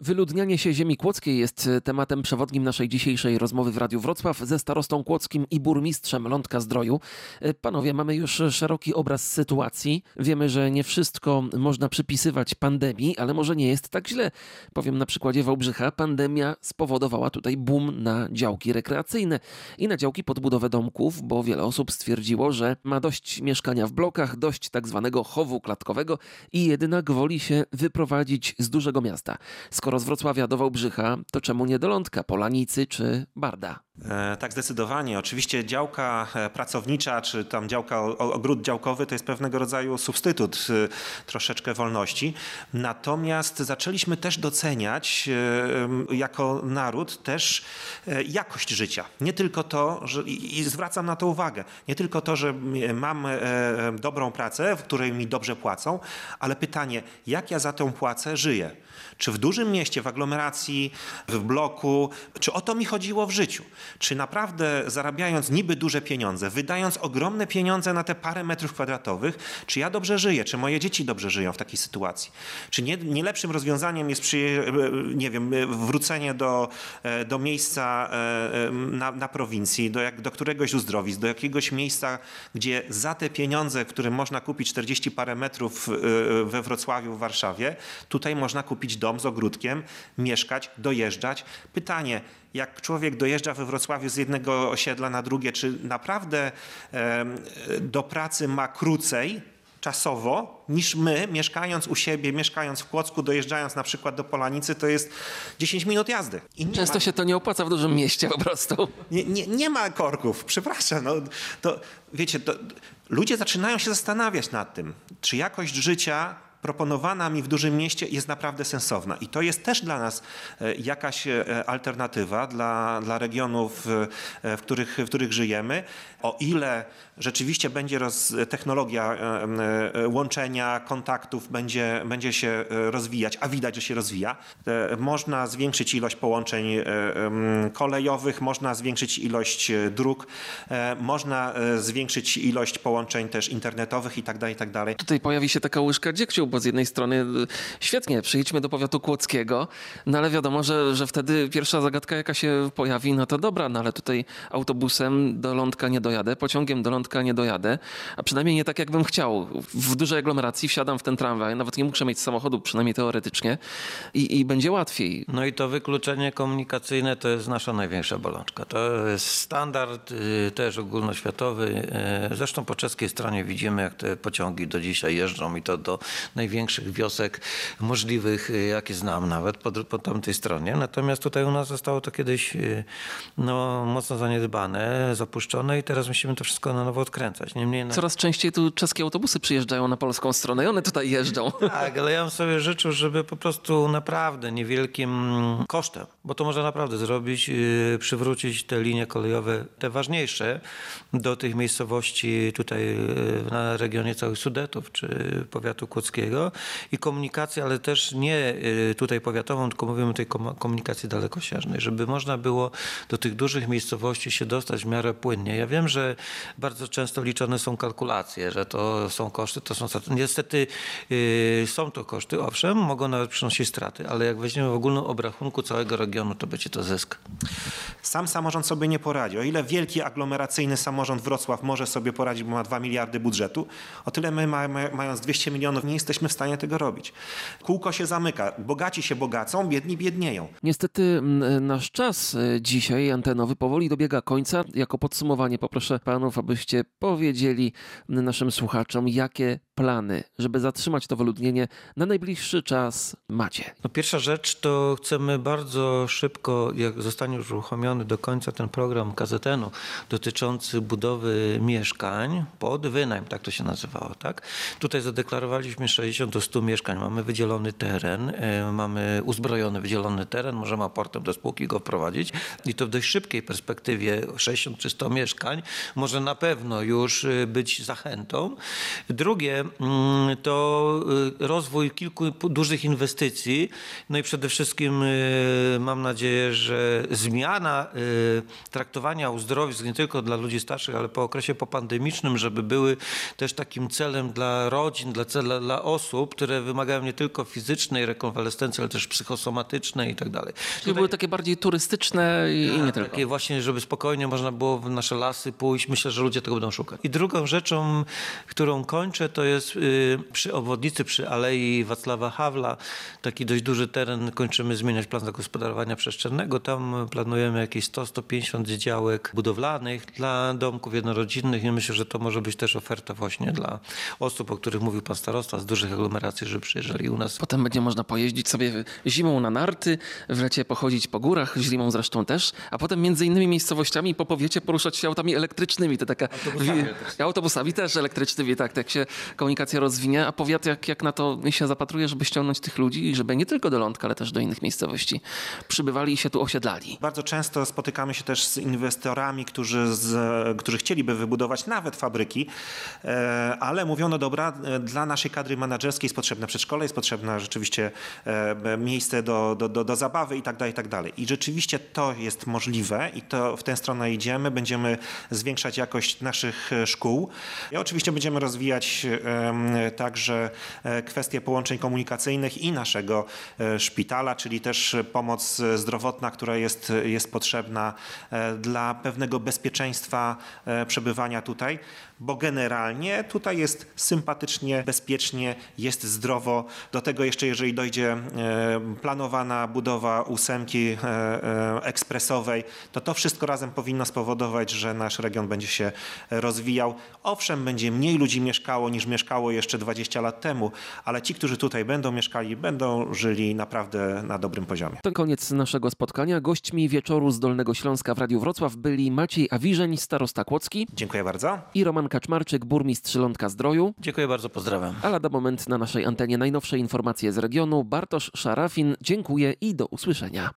Wyludnianie się ziemi kłodzkiej jest e, tematem przewodnim naszej dzisiejszej rozmowy w Radiu Wrocław ze starostą kłodzkim i burmistrzem Lądka Zdroju. E, Panowie, mamy już szeroki obraz sytuacji. Wiemy, że nie wszystko można przypisywać pandemii, ale może nie jest tak źle. Powiem na przykładzie Wałbrzycha, pandemia spowodowała tutaj boom na działki rekreacyjne i na działki pod budowę domków, bo wiele osób stwierdziło, że ma dość mieszkania w blokach, dość tak zwanego chowu klatkowego i jednak woli się wyprowadzić z dużego miasta. Skoro z Wrocławia do Wałbrzycha, to czemu nie do Lądka, Polanicy czy Barda? E, Tak, zdecydowanie. Oczywiście działka e, pracownicza, czy tam działka, ogród działkowy to jest pewnego rodzaju substytut e, troszeczkę wolności. Natomiast zaczęliśmy też doceniać e, jako naród też jakość życia. Nie tylko to, że, i zwracam na to uwagę, nie tylko to, że mam dobrą pracę, w której mi dobrze płacą, ale pytanie, jak ja za tą płacę żyję? Czy w dużym mieście, w aglomeracji, w bloku, czy o to mi chodziło w życiu? Czy naprawdę zarabiając niby duże pieniądze, wydając ogromne pieniądze na te parę metrów kwadratowych, czy ja dobrze żyję? Czy moje dzieci dobrze żyją w takiej sytuacji? Czy nie, nie lepszym rozwiązaniem jest, przy, nie wiem, wrócenie do, e, do miejsca e, na, na prowincji, do, jak, do któregoś uzdrowisk, do jakiegoś miejsca, gdzie za te pieniądze, które można kupić 40 parę metrów e, we Wrocławiu, w Warszawie, tutaj można kupić dom z ogródkiem, mieszkać, dojeżdżać. Pytanie, jak człowiek dojeżdża we Wrocławiu z jednego osiedla na drugie, czy naprawdę do pracy ma krócej czasowo niż my, mieszkając u siebie, mieszkając w Kłodzku, dojeżdżając na przykład do Polanicy, to jest 10 minut jazdy. Często ma- się to nie opłaca w dużym mieście po prostu. nie, nie, nie ma korków, przepraszam. No, to, wiecie, to, ludzie zaczynają się zastanawiać nad tym, czy jakość życia proponowana mi w dużym mieście jest naprawdę sensowna. I to jest też dla nas e, jakaś e, alternatywa dla, dla regionów, e, w których, w których żyjemy. O ile rzeczywiście będzie roz, technologia łączenia, kontaktów będzie, będzie się rozwijać, a widać, że się rozwija, można zwiększyć ilość połączeń kolejowych, można zwiększyć ilość dróg, można zwiększyć ilość połączeń też internetowych i tak dalej, i tak. Tutaj pojawi się taka łyżka dziegciu, bo z jednej strony y, świetnie, przyjedźmy do powiatu kłodzkiego, no ale wiadomo, że, że wtedy pierwsza zagadka jaka się pojawi, no to dobra, no ale tutaj autobusem do Lądka nie dojadę, pociągiem do Lądka nie dojadę, a przynajmniej nie tak jakbym chciał. W dużej aglomeracji wsiadam w ten tramwaj, nawet nie muszę mieć samochodu, przynajmniej teoretycznie i, i będzie łatwiej. No i to wykluczenie komunikacyjne to jest nasza największa bolączka. To jest standard y, też ogólnoświatowy. Y, Zresztą po czeskiej stronie widzimy, jak te pociągi do dzisiaj jeżdżą i to do największych wiosek możliwych, y, jakie znam nawet po, po tamtej stronie. Natomiast tutaj u nas zostało to kiedyś y, no, mocno zaniedbane, zapuszczone i teraz musimy to wszystko na nowo odkręcać. Niemniej na... Coraz częściej tu czeskie autobusy przyjeżdżają na polską stronę i one tutaj jeżdżą. Tak, ale ja bym sobie życzył, żeby po prostu naprawdę niewielkim kosztem, bo to można naprawdę zrobić, yy, przywrócić te linie kolejowe, te ważniejsze, do tych miejscowości tutaj na regionie całych Sudetów czy powiatu kłodzkiego i komunikację, ale też nie yy, tutaj powiatową, tylko mówimy tej kom- komunikacji dalekosiężnej, żeby można było do tych dużych miejscowości się dostać w miarę płynnie. Ja wiem, że bardzo często liczone są kalkulacje, że to są koszty, to są straty. Niestety yy, są to koszty, owszem, mogą nawet przynosić straty, ale jak weźmiemy w ogólnym obrachunku całego regionu, to będzie to zysk. Sam samorząd sobie nie poradzi. O ile wielki aglomeracyjny samorząd Wrocław może sobie poradzić, bo ma 2 miliardy budżetu, o tyle my ma, ma, mając 200 milionów nie jesteśmy w stanie tego robić. Kółko się zamyka. Bogaci się bogacą, biedni biednieją. Niestety m, nasz czas y, dzisiaj antenowy powoli dobiega końca. Jako podsumowanie poproszę panów, abyście powiedzieli naszym słuchaczom, jakie plany, żeby zatrzymać to wyludnienie na najbliższy czas macie. No pierwsza rzecz to chcemy bardzo szybko, jak zostanie już uruchomiony do końca ten program KZN-u dotyczący budowy mieszkań pod wynajem, tak to się nazywało, tak? Tutaj zadeklarowaliśmy 60 do 100 mieszkań, mamy wydzielony teren, e, mamy uzbrojony wydzielony teren, możemy aportem do spółki go wprowadzić i to w dość szybkiej perspektywie 60 czy 100 mieszkań może na pewno już e, być zachętą. Drugie mm, to y, rozwój kilku dużych inwestycji, no i przede wszystkim y, mam nadzieję, że zmiana y, traktowania uzdrowisk nie tylko dla ludzi starszych, ale po okresie popandemicznym, żeby były też takim celem dla rodzin, dla, dla osób, osób, które wymagają nie tylko fizycznej rekonwalescencji, ale też psychosomatycznej i tak dalej. Czyli były takie bardziej turystyczne i, i nie tylko. Takie właśnie, żeby spokojnie można było w nasze lasy pójść. Myślę, że ludzie tego będą szukać. I drugą rzeczą, którą kończę, to jest y, przy obwodnicy, przy Alei Wacława Hawla, taki dość duży teren, kończymy zmieniać plan zagospodarowania przestrzennego. Tam planujemy jakieś 100-150 działek budowlanych dla domków jednorodzinnych i myślę, że to może być też oferta właśnie dla osób, o których mówił pan starosta, z dużych aglomeracji, żeby przyjeżdżali u nas. Potem będzie można pojeździć sobie zimą na narty, w lecie pochodzić po górach, zimą zresztą też, a potem między innymi miejscowościami po powiecie poruszać się autami elektrycznymi. To taka Autobusami wi- autobusami też elektrycznymi, tak, tak się komunikacja rozwinie, a powiat jak, jak na to się zapatruje, żeby ściągnąć tych ludzi, żeby nie tylko do Lądka, ale też do innych miejscowości przybywali i się tu osiedlali. Bardzo często spotykamy się też z inwestorami, którzy, z, którzy chcieliby wybudować nawet fabryki, e, ale mówiono, dobra, dla naszej kadry menedżerskiej jest potrzebne przedszkole, jest potrzebne rzeczywiście e, miejsce do, do, do, do zabawy i tak dalej, i tak dalej. I rzeczywiście to jest możliwe i to w tę stronę idziemy. Będziemy zwiększać jakość naszych e, szkół. I oczywiście będziemy rozwijać em, także e, kwestie połączeń komunikacyjnych i naszego e, szpitala, czyli też pomoc e, zdrowotna, która jest, jest potrzebna e, dla pewnego bezpieczeństwa e, przebywania tutaj, bo generalnie tutaj jest sympatycznie, bezpiecznie, jest zdrowo. Do tego jeszcze, jeżeli dojdzie e, planowana budowa ósemki e, e, ekspresowej, to to wszystko razem powinno spowodować, że nasz region będzie się rozwijał. Owszem, będzie mniej ludzi mieszkało niż mieszkało jeszcze 20 lat temu, ale ci, którzy tutaj będą mieszkali, będą żyli naprawdę na dobrym poziomie. To koniec naszego spotkania. Gośćmi wieczoru z Dolnego Śląska w Radiu Wrocław byli Maciej Awiżeń, starosta Kłodzki Dziękuję bardzo. i Roman Kaczmarczyk, burmistrz Lądka Zdroju. Dziękuję bardzo, pozdrawiam. A lada moment na naszej antenie najnowsze informacje z regionu. Bartosz Szarafin, dziękuję i do usłyszenia.